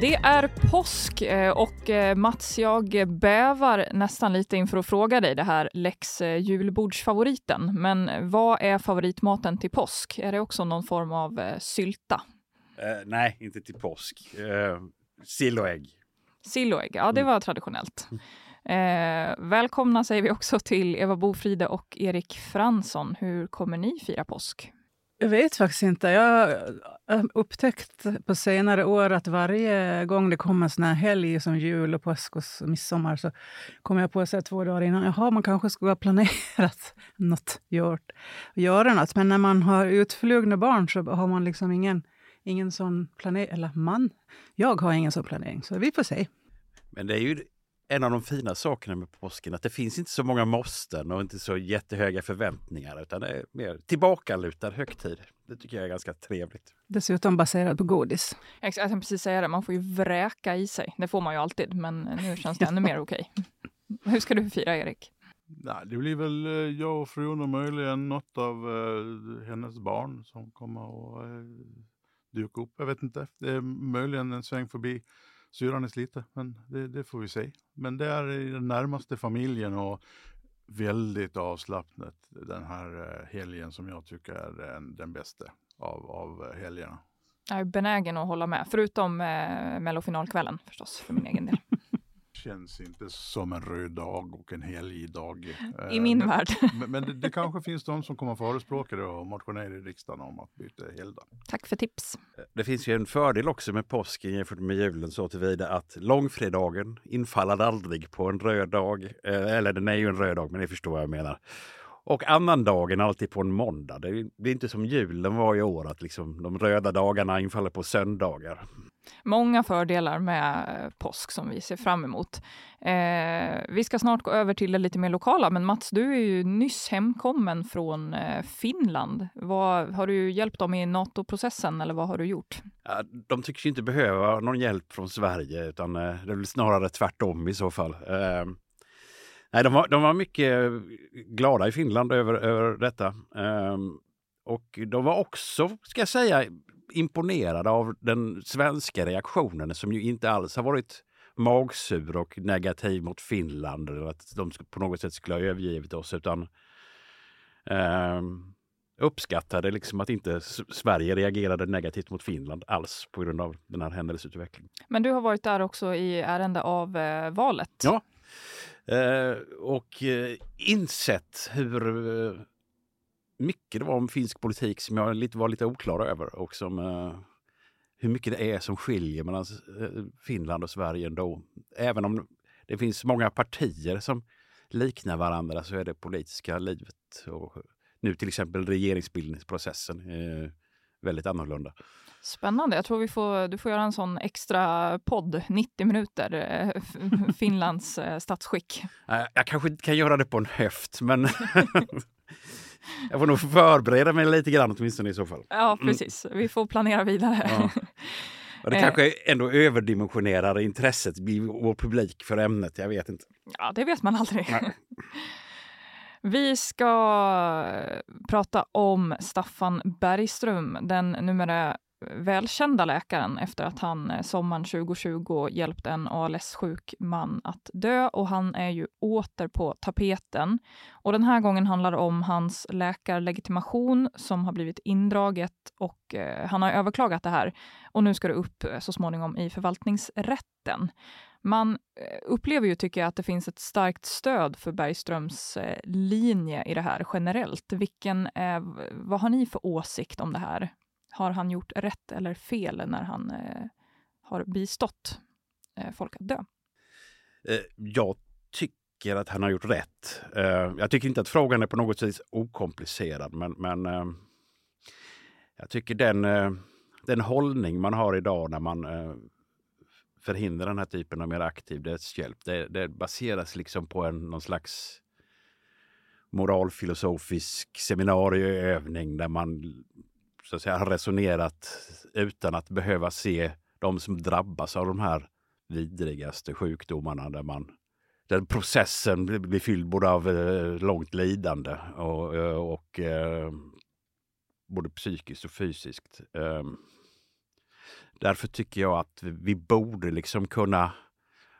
Det är påsk eh, och eh, Mats, jag bävar nästan lite inför att fråga dig det här Lex eh, julbordsfavoriten. Men vad är favoritmaten till påsk? Är det också någon form av sylta? Uh, nej, inte till påsk. Uh, sill och ägg. Sill och ägg, ja det mm. var mm. traditionellt. Uh, välkomna säger vi också till Eva Bofride och Erik Fransson. Hur kommer ni fira påsk? Jag vet faktiskt inte. Jag upptäckt på senare år att varje gång det kommer en sån här helg som jul, och påsk och midsommar så kommer jag på sig två dagar innan jaha, man kanske skulle ha planerat något, gjort, göra något. Men när man har utflugna barn så har man liksom ingen, ingen sån planering. Eller man, jag har ingen sån planering, så vi får se. Men det är ju en av de fina sakerna med påsken att det finns inte så många måsten och inte så jättehöga förväntningar utan det är mer tillbakalutad högtid. Det tycker jag är ganska trevligt. Dessutom baserat på godis. Jag tänkte precis säga det, man får ju vräka i sig. Det får man ju alltid, men nu känns det ännu mer okej. Okay. Hur ska du fira, Erik? Nej, det blir väl eh, jag och frun och möjligen något av uh, hennes barn som kommer att uh, dyka upp. Jag vet inte. Det är möjligen en sväng förbi Syran är sliten, men det, det, får vi se. Men det är i den närmaste familjen och väldigt avslappnat den här eh, helgen som jag tycker är den, den bästa av, av eh, helgerna. Jag är benägen att hålla med, förutom eh, mellofinalkvällen förstås, för min egen del känns inte som en röd dag och en helgdag. I eh, min men, värld. Men, men det, det, kanske finns de som kommer förespråka det och motionera i riksdagen om att byta helgdag. Tack för tips. Eh, det finns ju en fördel också med påsken jämfört med julen så tillvida att långfredagen infaller aldrig på en röd dag. Eh, eller den är ju en röd dag, men ni förstår vad jag menar. Och annandagen alltid på en måndag. Det är, det är inte som julen var i år, att liksom de röda dagarna infaller på söndagar. Många fördelar med eh, påsk som vi ser fram emot. Eh, vi ska snart gå över till det lite mer lokala, men Mats, du är ju nyss hemkommen från eh, Finland. Vad, har du hjälpt dem i NATO-processen eller vad har du gjort? De tycks inte behöva någon hjälp från Sverige, utan eh, det är snarare tvärtom i så fall. Eh, nej, de, var, de var mycket glada i Finland över, över detta. Eh, och de var också, ska jag säga, imponerade av den svenska reaktionen som ju inte alls har varit magsur och negativ mot Finland eller att de på något sätt skulle ha övergivit oss utan eh, uppskattade liksom att inte Sverige reagerade negativt mot Finland alls på grund av den här händelseutvecklingen. Men du har varit där också i ärende av eh, valet. Ja, eh, och eh, insett hur eh, mycket det var om finsk politik som jag lite, var lite oklar över och som uh, hur mycket det är som skiljer mellan uh, Finland och Sverige ändå. Även om det finns många partier som liknar varandra så är det politiska livet och nu till exempel regeringsbildningsprocessen uh, väldigt annorlunda. Spännande. Jag tror vi får, du får göra en sån extra podd, 90 minuter, Finlands statsskick. Jag kanske inte kan göra det på en höft, men Jag får nog förbereda mig lite grann åtminstone i så fall. Ja, mm. precis. Mm. Vi får planera vidare. Ja. Och det eh. kanske ändå överdimensionerar intresset i vår publik för ämnet. Jag vet inte. Ja, det vet man aldrig. Vi ska prata om Staffan Bergström, den numera välkända läkaren efter att han eh, sommaren 2020 hjälpt en ALS-sjuk man att dö och han är ju åter på tapeten. Och den här gången handlar det om hans läkarlegitimation som har blivit indraget och eh, han har överklagat det här och nu ska det upp eh, så småningom i förvaltningsrätten. Man eh, upplever ju, tycker jag, att det finns ett starkt stöd för Bergströms linje i det här generellt. Vilken eh, vad har ni för åsikt om det här? Har han gjort rätt eller fel när han eh, har bistått eh, folk att dö? Eh, jag tycker att han har gjort rätt. Eh, jag tycker inte att frågan är på något sätt okomplicerad, men, men eh, jag tycker den, eh, den hållning man har idag när man eh, förhindra den här typen av mer aktiv dödshjälp. Det, det baseras liksom på en, någon slags moralfilosofisk seminarieövning där man så att säga, har resonerat utan att behöva se de som drabbas av de här vidrigaste sjukdomarna där man den processen blir fylld både av eh, långt lidande och, eh, och eh, både psykiskt och fysiskt. Eh, därför tycker jag att vi borde liksom kunna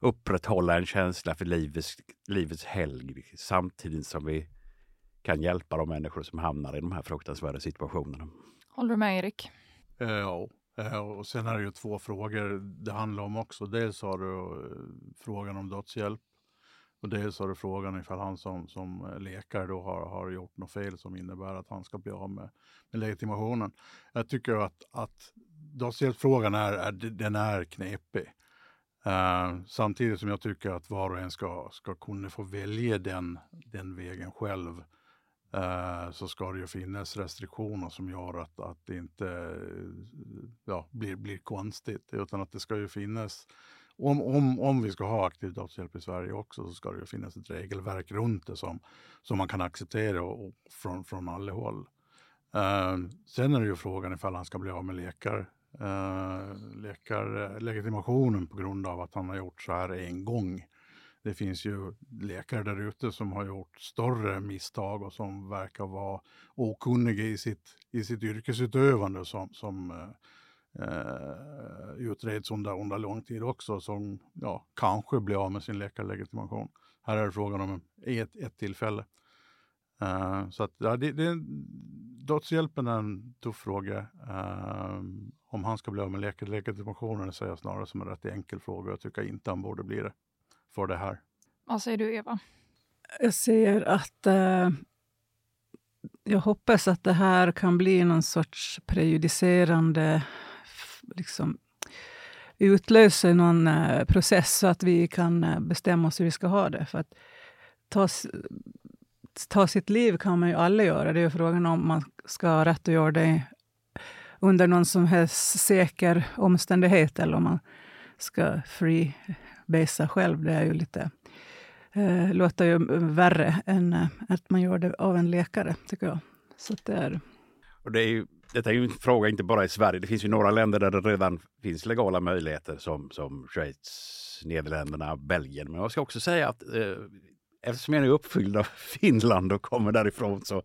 upprätthålla en känsla för livets, livets helgd samtidigt som vi kan hjälpa de människor som hamnar i de här fruktansvärda situationerna. Håller du med Erik? Eh, ja, eh, och sen är det ju två frågor det handlar om också. Dels har du eh, frågan om dödshjälp och dels har du frågan ifall han som, som läkare då har, har gjort något fel som innebär att han ska bli av med, med legitimationen. Jag tycker att, att dödshjälpsfrågan är, är, den är knepig. Uh, samtidigt som jag tycker att var och en ska, ska kunna få välja den, den vägen själv. Eh, så ska det ju finnas restriktioner som gör att, att det inte ja, blir, blir konstigt. Utan att det ska ju finnas, om, om, om vi ska ha aktiv dödshjälp i Sverige också, så ska det ju finnas ett regelverk runt det som, som man kan acceptera och, och från, från alla håll. Uh, sen är det ju frågan ifall han ska bli av med läkare eh, läkarlegitimationen eh, på grund av att han har gjort så här en gång. Det finns ju läkare där ute som har gjort större misstag och som verkar vara okunniga i sitt, i sitt yrkesutövande som, som eh, eh utreds under, under lång tid också, som ja, kanske blir av med sin läkarlegitimation. Här är det frågan om ett, ett tillfälle. Uh, så att, ja, det, det, dödshjälpen är en tuff fråga. Uh, om han ska bli av med läkarlegitimationen ser jag snarare som en rätt enkel fråga. Jag tycker inte han borde bli det för det här. Vad säger du, Eva? Jag säger att uh, jag hoppas att det här kan bli någon sorts prejudicerande liksom, utlöser någon uh, process så att vi kan uh, bestämma oss hur vi ska ha det. För att ta, ta sitt liv kan man ju alla göra. Det är frågan om man ska ha rätt att göra det under någon som helst säker omständighet eller om man ska freebasea själv. Det är ju lite, eh, låter ju värre än eh, att man gör det av en läkare, tycker jag. Så det är... Och det är ju, detta är ju en fråga inte bara i Sverige. Det finns ju några länder där det redan finns legala möjligheter som, som Schweiz, Nederländerna, Belgien. Men jag ska också säga att eh, eftersom jag är uppfylld av Finland och kommer därifrån så,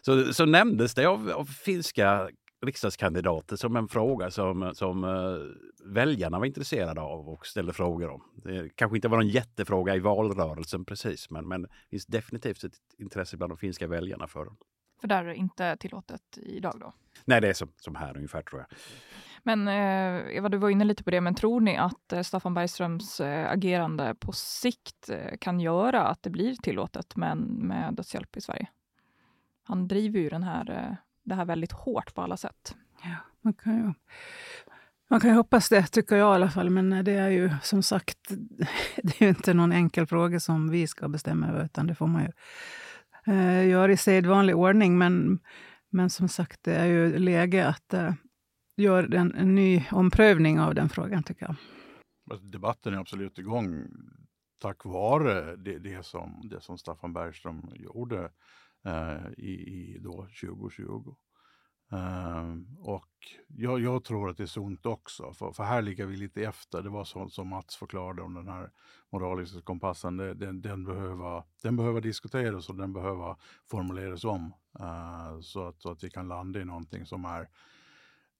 så, så nämndes det av, av finska riksdagskandidater som en fråga som, som uh, väljarna var intresserade av och ställde frågor om. Det kanske inte var någon jättefråga i valrörelsen precis, men, men det finns definitivt ett intresse bland de finska väljarna för den. För där är det inte tillåtet idag då? Nej, det är som, som här ungefär tror jag. Men eh, Eva, du var inne lite på det, men tror ni att eh, Staffan Bergströms eh, agerande på sikt eh, kan göra att det blir tillåtet med, med dödshjälp i Sverige? Han driver ju den här, eh, det här väldigt hårt på alla sätt. Ja, man kan ju man kan ju hoppas det, tycker jag i alla fall. Men det är ju som sagt det är inte någon enkel fråga som vi ska bestämma över, utan det får man ju eh, göra i sedvanlig ordning. Men, men som sagt, det är ju läge att eh, göra en, en, ny omprövning av den frågan, tycker jag. Alltså, debatten är absolut igång tack vare det, det, som, det som Staffan Bergström gjorde Eh, i, i då 2020. Uh, ehm, och jag, jag, tror att det är sunt också, för, för, här ligger vi lite efter. Det var så, som Mats förklarade om den här moraliska kompassen. Det, den, den, behöver, den behöver diskuteras och den behöver formuleras om. Uh, så, att, så att vi kan landa i någonting som är,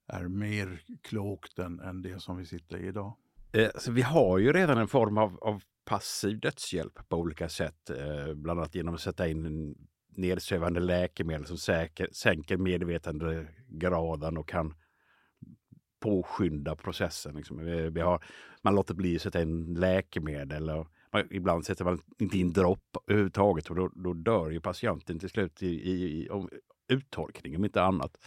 är mer klokt än, än det som vi sitter i idag. Eh, så vi har ju redan en form av, av passiv dödshjälp på olika sätt, eh, bland annat genom att sätta in nedsövande läkemedel som säker, sänker medvetandegraden och kan påskynda processen. Liksom. Vi har, man låter bli att sätta in läkemedel. Och man, ibland sätter man inte in dropp överhuvudtaget och då, då dör ju patienten till slut i, i, i uttorkning om inte annat.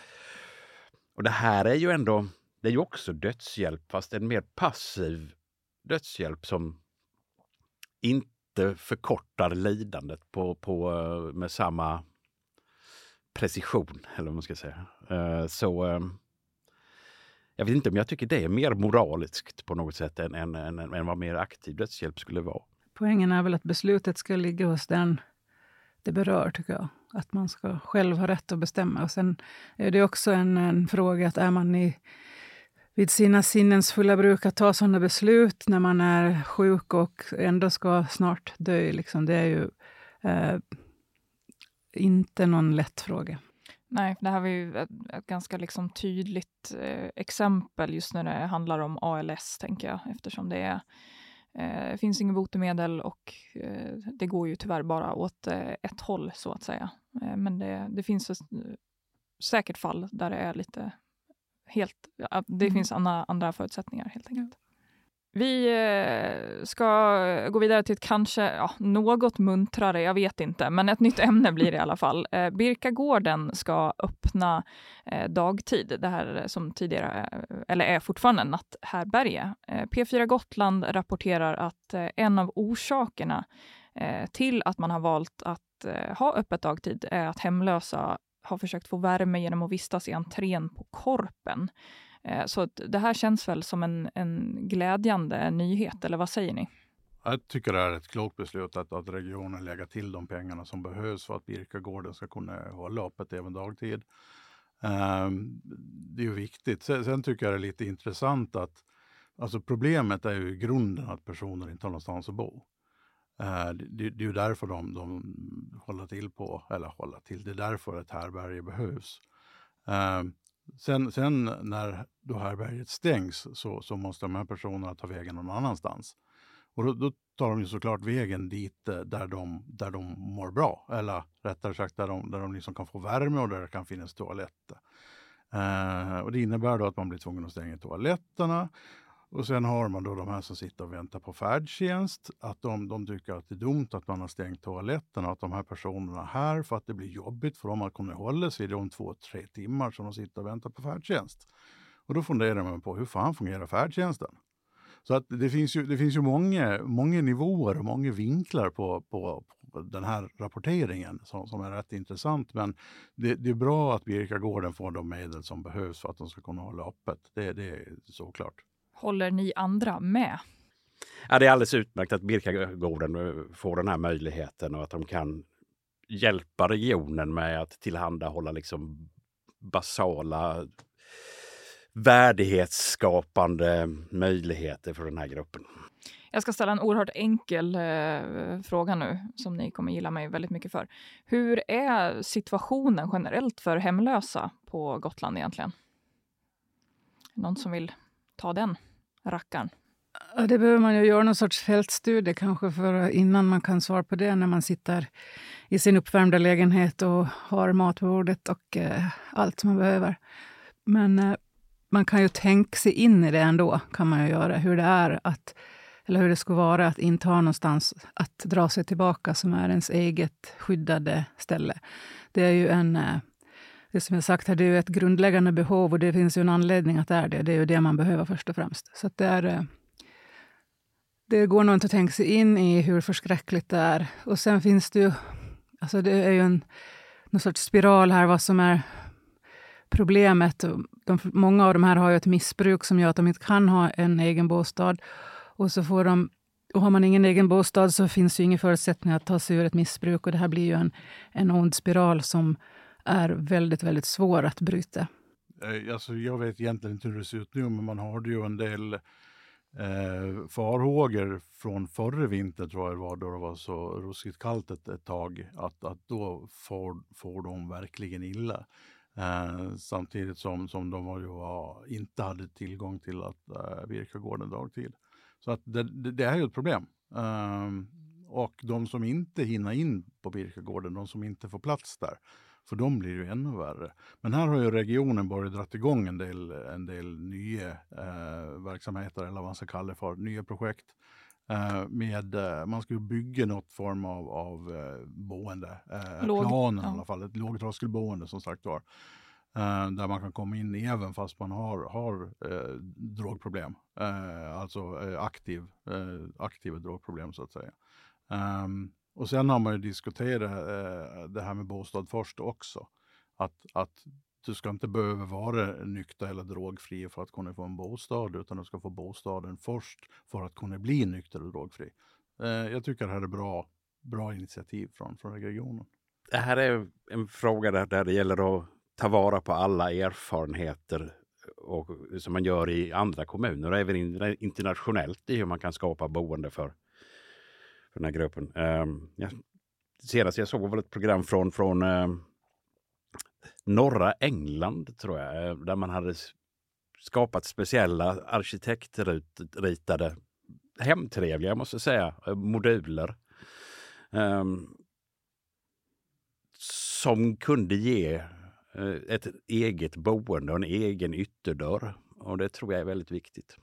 Och det här är ju ändå, det är ju också dödshjälp fast en mer passiv dödshjälp som inte inte förkortar lidandet på, på, eh, med samma precision, eller vad man ska säga. Eh, så ehm, jag vet inte om jag tycker det är mer moraliskt på något sätt än, än, än, än vad mer aktiv dödshjälp skulle vara. Poängen är väl att beslutet ska ligga hos den det berör, tycker jag. Att man ska själv ha rätt att bestämma. Och sen är det också en, en fråga att är man i, vid sina sinnens fulla bruk att ta sådana beslut när man är sjuk och ändå ska snart dö, liksom, det är ju eh, inte någon lätt fråga. Nej, det här var ju ett, ett ganska liksom tydligt eh, exempel just när det handlar om ALS, tänker jag, eftersom det är eh, det finns inget botemedel och eh, det går ju tyvärr bara åt eh, ett håll, så att säga. Men det, det finns säkert fall där det är lite helt, det mm. finns andra, andra förutsättningar helt enkelt. Vi eh, ska gå vidare till ett kanske ja, något muntrare, jag vet inte, men ett nytt ämne blir det i alla fall. Eh, Birkagården ska öppna eh, dagtid, det här som tidigare, eller är fortfarande natthärbärge. P4 Gotland rapporterar att en av orsakerna till att man har valt att ha öppet dagtid är att hemlösa har försökt få värme genom att vistas i entrén på Korpen. Eh, så det här känns väl som en, en glädjande nyhet, eller vad säger ni? Jag tycker det är ett klokt beslut att, att regionen lägger till de pengarna som behövs för att Birkagården ska kunna hålla öppet även dagtid. Um, det är ju viktigt. Sen, sen, tycker jag det är lite intressant att alltså problemet är ju i grunden att personer inte har någonstans att bo. Eh, det, det, är ju därför de, de håller till på, eller håller till, det är därför ett härbärge behövs. Eh, sen, sen när då härbärget stängs så, så måste de här personerna ta vägen någon annanstans. Och då, då tar de ju såklart vägen dit eh, där de, där de mår bra. Eller rättare sagt där de, där de liksom kan få värme och där det kan finnas toalett. Eh, och det innebär då att man blir tvungen att stänga toaletterna. Och sen har man då de här som sitter och väntar på färdtjänst, att de, de tycker att det är dumt att man har stängt toaletten och att de här personerna är här, för att det blir jobbigt för dem att kunna hålla sig de två, tre timmar som de sitter och väntar på färdtjänst. Och då funderar man på hur fan fungerar färdtjänsten? Så att det finns ju, det finns ju många, många nivåer och många vinklar på, på, på den här rapporteringen som, som är rätt intressant. Men det, det är bra att Birkagården får de medel som behövs för att de ska kunna hålla öppet. Det, det är såklart. Håller ni andra med? Ja, det är alldeles utmärkt att Birkagården eh, får den här möjligheten och att de kan hjälpa regionen med att tillhandahålla liksom basala värdighetsskapande möjligheter för den här gruppen. Jag ska ställa en oerhört enkel eh, fråga nu som ni kommer gilla mig väldigt mycket för. Hur är situationen generellt för hemlösa på Gotland egentligen? Någon som vill ta den rackaren? Det behöver man ju göra någon sorts fältstudie kanske för innan man kan svara på det när man sitter i sin uppvärmda lägenhet och har mat på bordet och eh, allt man behöver. Men eh, man kan ju tänka sig in i det ändå, kan man ju göra. Hur det är att, eller hur det skulle vara att inte ha någonstans att dra sig tillbaka som är ens eget skyddade ställe. Det är ju en eh, det som jag sagt här, det är ett grundläggande behov och det finns ju en anledning att det är det. Det är ju det man behöver först och främst. Så det, är, eh, det går nog inte att tänka sig in i hur förskräckligt det är. Och sen finns det ju, alltså det är ju en någon sorts spiral här vad som är problemet. De, många av de här har ju ett missbruk som gör att de inte kan ha en egen bostad. Och så får de och har man ingen egen bostad så finns ju ingen förutsättning att ta sig ur ett missbruk. Och det här blir ju en, en ond spiral som är väldigt, väldigt svår att bryta. Eh, alltså, jag vet egentligen inte hur det ser ut nu, men man hörde ju en del eh, farhågor från förra vintern, tror jag det var, då det var så ruskigt kallt ett, ett tag, att, att då får, får de verkligen illa. Eh, samtidigt som, som de var, var, inte hade tillgång till att eh, virka gården dagtid. Så att det, det, det är ju ett problem. Eh, och de som inte hinner in på Birkagården, de som inte får plats där, för dem blir det ännu värre. Men här har ju regionen börjat dra igång en del, en del nya eh, verksamheter, eller vad man ska kalla det för, nya projekt. Eh, med, eh, man ska bygga något form av, av eh, boende, eh, Låg, planen ja. i alla fall, ett lågtröskelboende som sagt var. Uh, där man kan komma in även fast man har, har uh, drogproblem. Uh, alltså aktiv, aktiva drogproblem så att säga. Um, och sen har man ju diskuterat eh, det här med bostad först också. Att, att du ska inte behöva vara nykter eller drogfri för att kunna få en bostad, utan du ska få bostaden först för att kunna bli nykter och drogfri. Eh, jag tycker det här är bra, bra initiativ från, från regionen. Det här är en fråga där, där det gäller att ta vara på alla erfarenheter och, som man gör i andra kommuner och även internationellt i hur man kan skapa boende för, för den här gruppen. Um, ja, senast jag såg var ett program från, från um, norra England, tror jag, eh, där man hade skapat speciella arkitektritade hemtrevliga, måste jag säga, eh, moduler. Um, som kunde ge uh, ett eget boende och en egen ytterdörr. Och det tror jag är väldigt viktigt.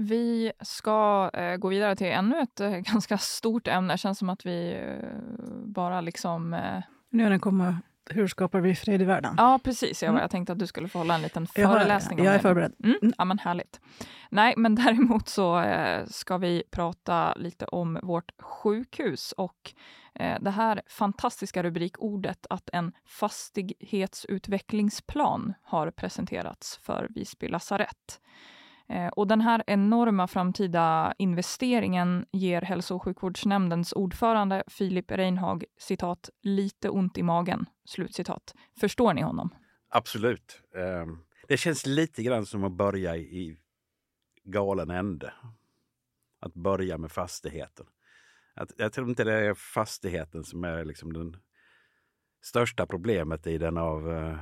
Vi ska eh, gå vidare till ännu ett eh, ganska stort ämne. Det känns som att vi eh, bara liksom... Nu när den kommer hur skapar vi fred i världen? Ja, precis. Eva. Mm. Jag tänkte att du skulle få hålla en liten föreläsning. Jag, har, jag är förberedd. Mm. Ja, men härligt. Nej, men däremot så eh, ska vi prata lite om vårt sjukhus och eh, det här fantastiska rubrikordet att en fastighetsutvecklingsplan har presenterats för Visby lasarett. Eh, och den här enorma framtida investeringen ger Hälso och sjukvårdsnämndens ordförande Filip Reinhag citat, lite ont i magen. Slutcitat. Förstår ni honom? Absolut. Ehm, det känns lite grann som att börja i galen ände. Att börja med fastigheten. Jag tror inte det är fastigheten som är liksom den största problemet i den av eh,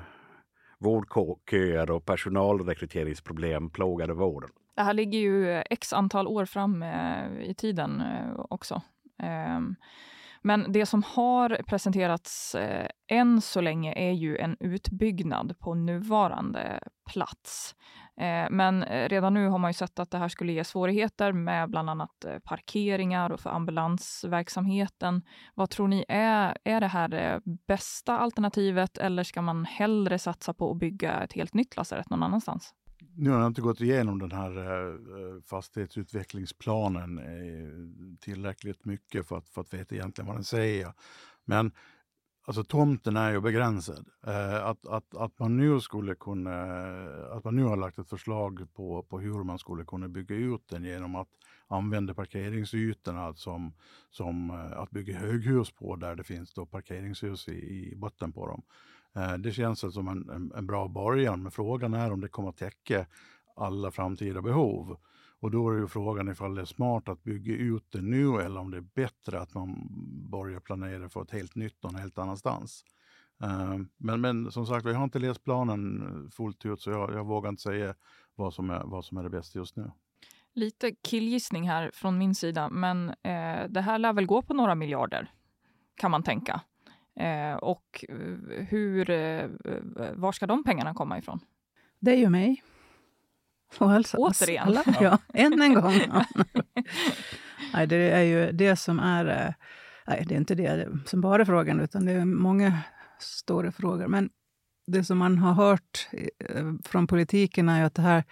vårdköer och personalrekryteringsproblem plågade vården. Det här ligger ju x antal år fram eh, i tiden eh, också. Ehm, men det som har presenterats eh, än så länge är ju en utbyggnad på nuvarande plats. Eh, men eh, redan nu har man ju sett att det här skulle ge svårigheter med bland annat eh, parkeringar och för ambulansverksamheten. Vad tror ni, är, är det här det bästa alternativet eller ska man hellre satsa på att bygga ett helt nytt lasarett någon annanstans? Nu har jag inte gått igenom den här fastighetsutvecklingsplanen tillräckligt mycket för att, för att veta egentligen vad den säger. Men Alltså tomten är ju begränsad. Eh, att, att, att, man nu skulle kunna, att man nu har lagt ett förslag på, på hur man skulle kunna bygga ut den genom att använda parkeringsytorna som, som eh, att bygga höghus på där det finns då parkeringshus i, i botten på dem. Eh, det känns som en, en, en bra början, men frågan är om det kommer att täcka alla framtida behov. Och då är ju frågan ifall det är smart att bygga ut det nu eller om det är bättre att man börjar planera för ett helt nytt någon helt annanstans. Uh, men, men som sagt, jag har inte läst planen fullt ut så jag, jag vågar inte säga vad som, är, vad som är det bästa just nu. Lite killgissning här från min sida, men eh, det här lär väl gå på några miljarder, kan man tänka. Eh, och eh, hur, eh, var ska de pengarna komma ifrån? Det är ju mig. Och alltså, Återigen? Alla, ja, än en gång. nej, det är ju det som är... Eh, nej, det är inte det som bara är frågan, utan det är många stora frågor. Men det som man har hört eh, från politiken är att det här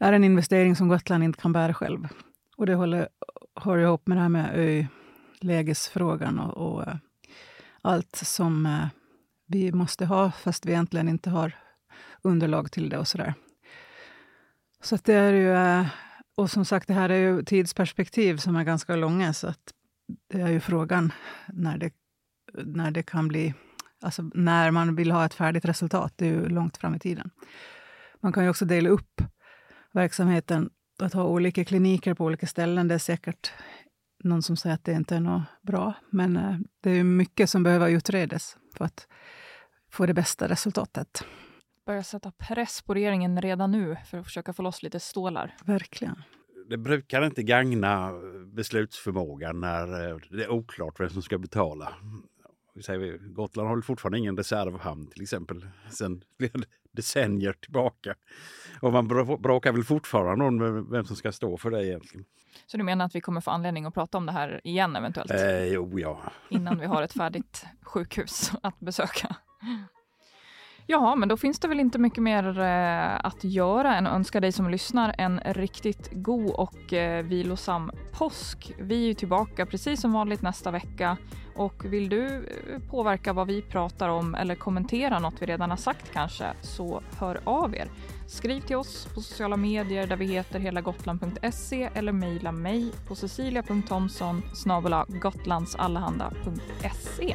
är en investering som Gotland inte kan bära själv. Och det håller, hör ihop med det här med ölägesfrågan och, och eh, allt som vi måste ha, fast vi egentligen inte har underlag till det och sådär. Så det är ju, eh, och som sagt, det här är ju tidsperspektiv som är ganska långa, så att det är ju frågan när det, när det kan bli... Alltså när man vill ha ett färdigt resultat, det är ju långt fram i tiden. Man kan ju också dela upp verksamheten, att ha olika kliniker på olika ställen. Det är säkert någon som säger att det inte är något bra, men eh, det är mycket som behöver utredas för att få det bästa resultatet börja sätta press på regeringen redan nu för att försöka få loss lite stålar. Verkligen. Det brukar inte gagna beslutsförmågan när eh, det är oklart vem som ska betala. Gotland har fortfarande ingen reservhamn till exempel sen flera decennier tillbaka. Och man bråkar väl fortfarande om vem som ska stå för det egentligen. Så du menar att vi kommer få anledning att prata om det här igen eventuellt? Eh, jo, ja. Innan vi har ett färdigt sjukhus att besöka? Ja, men då finns det väl inte mycket mer eh, att göra än att önska dig som lyssnar en riktigt god och eh, vilosam påsk. Vi är ju tillbaka precis som vanligt nästa vecka och vill du eh, påverka vad vi pratar om eller kommentera något vi redan har sagt kanske så hör av er. Skriv till oss på sociala medier där vi heter helagotland.se eller mejla mig på Cecilia.Thomson gotlandsallehanda.se.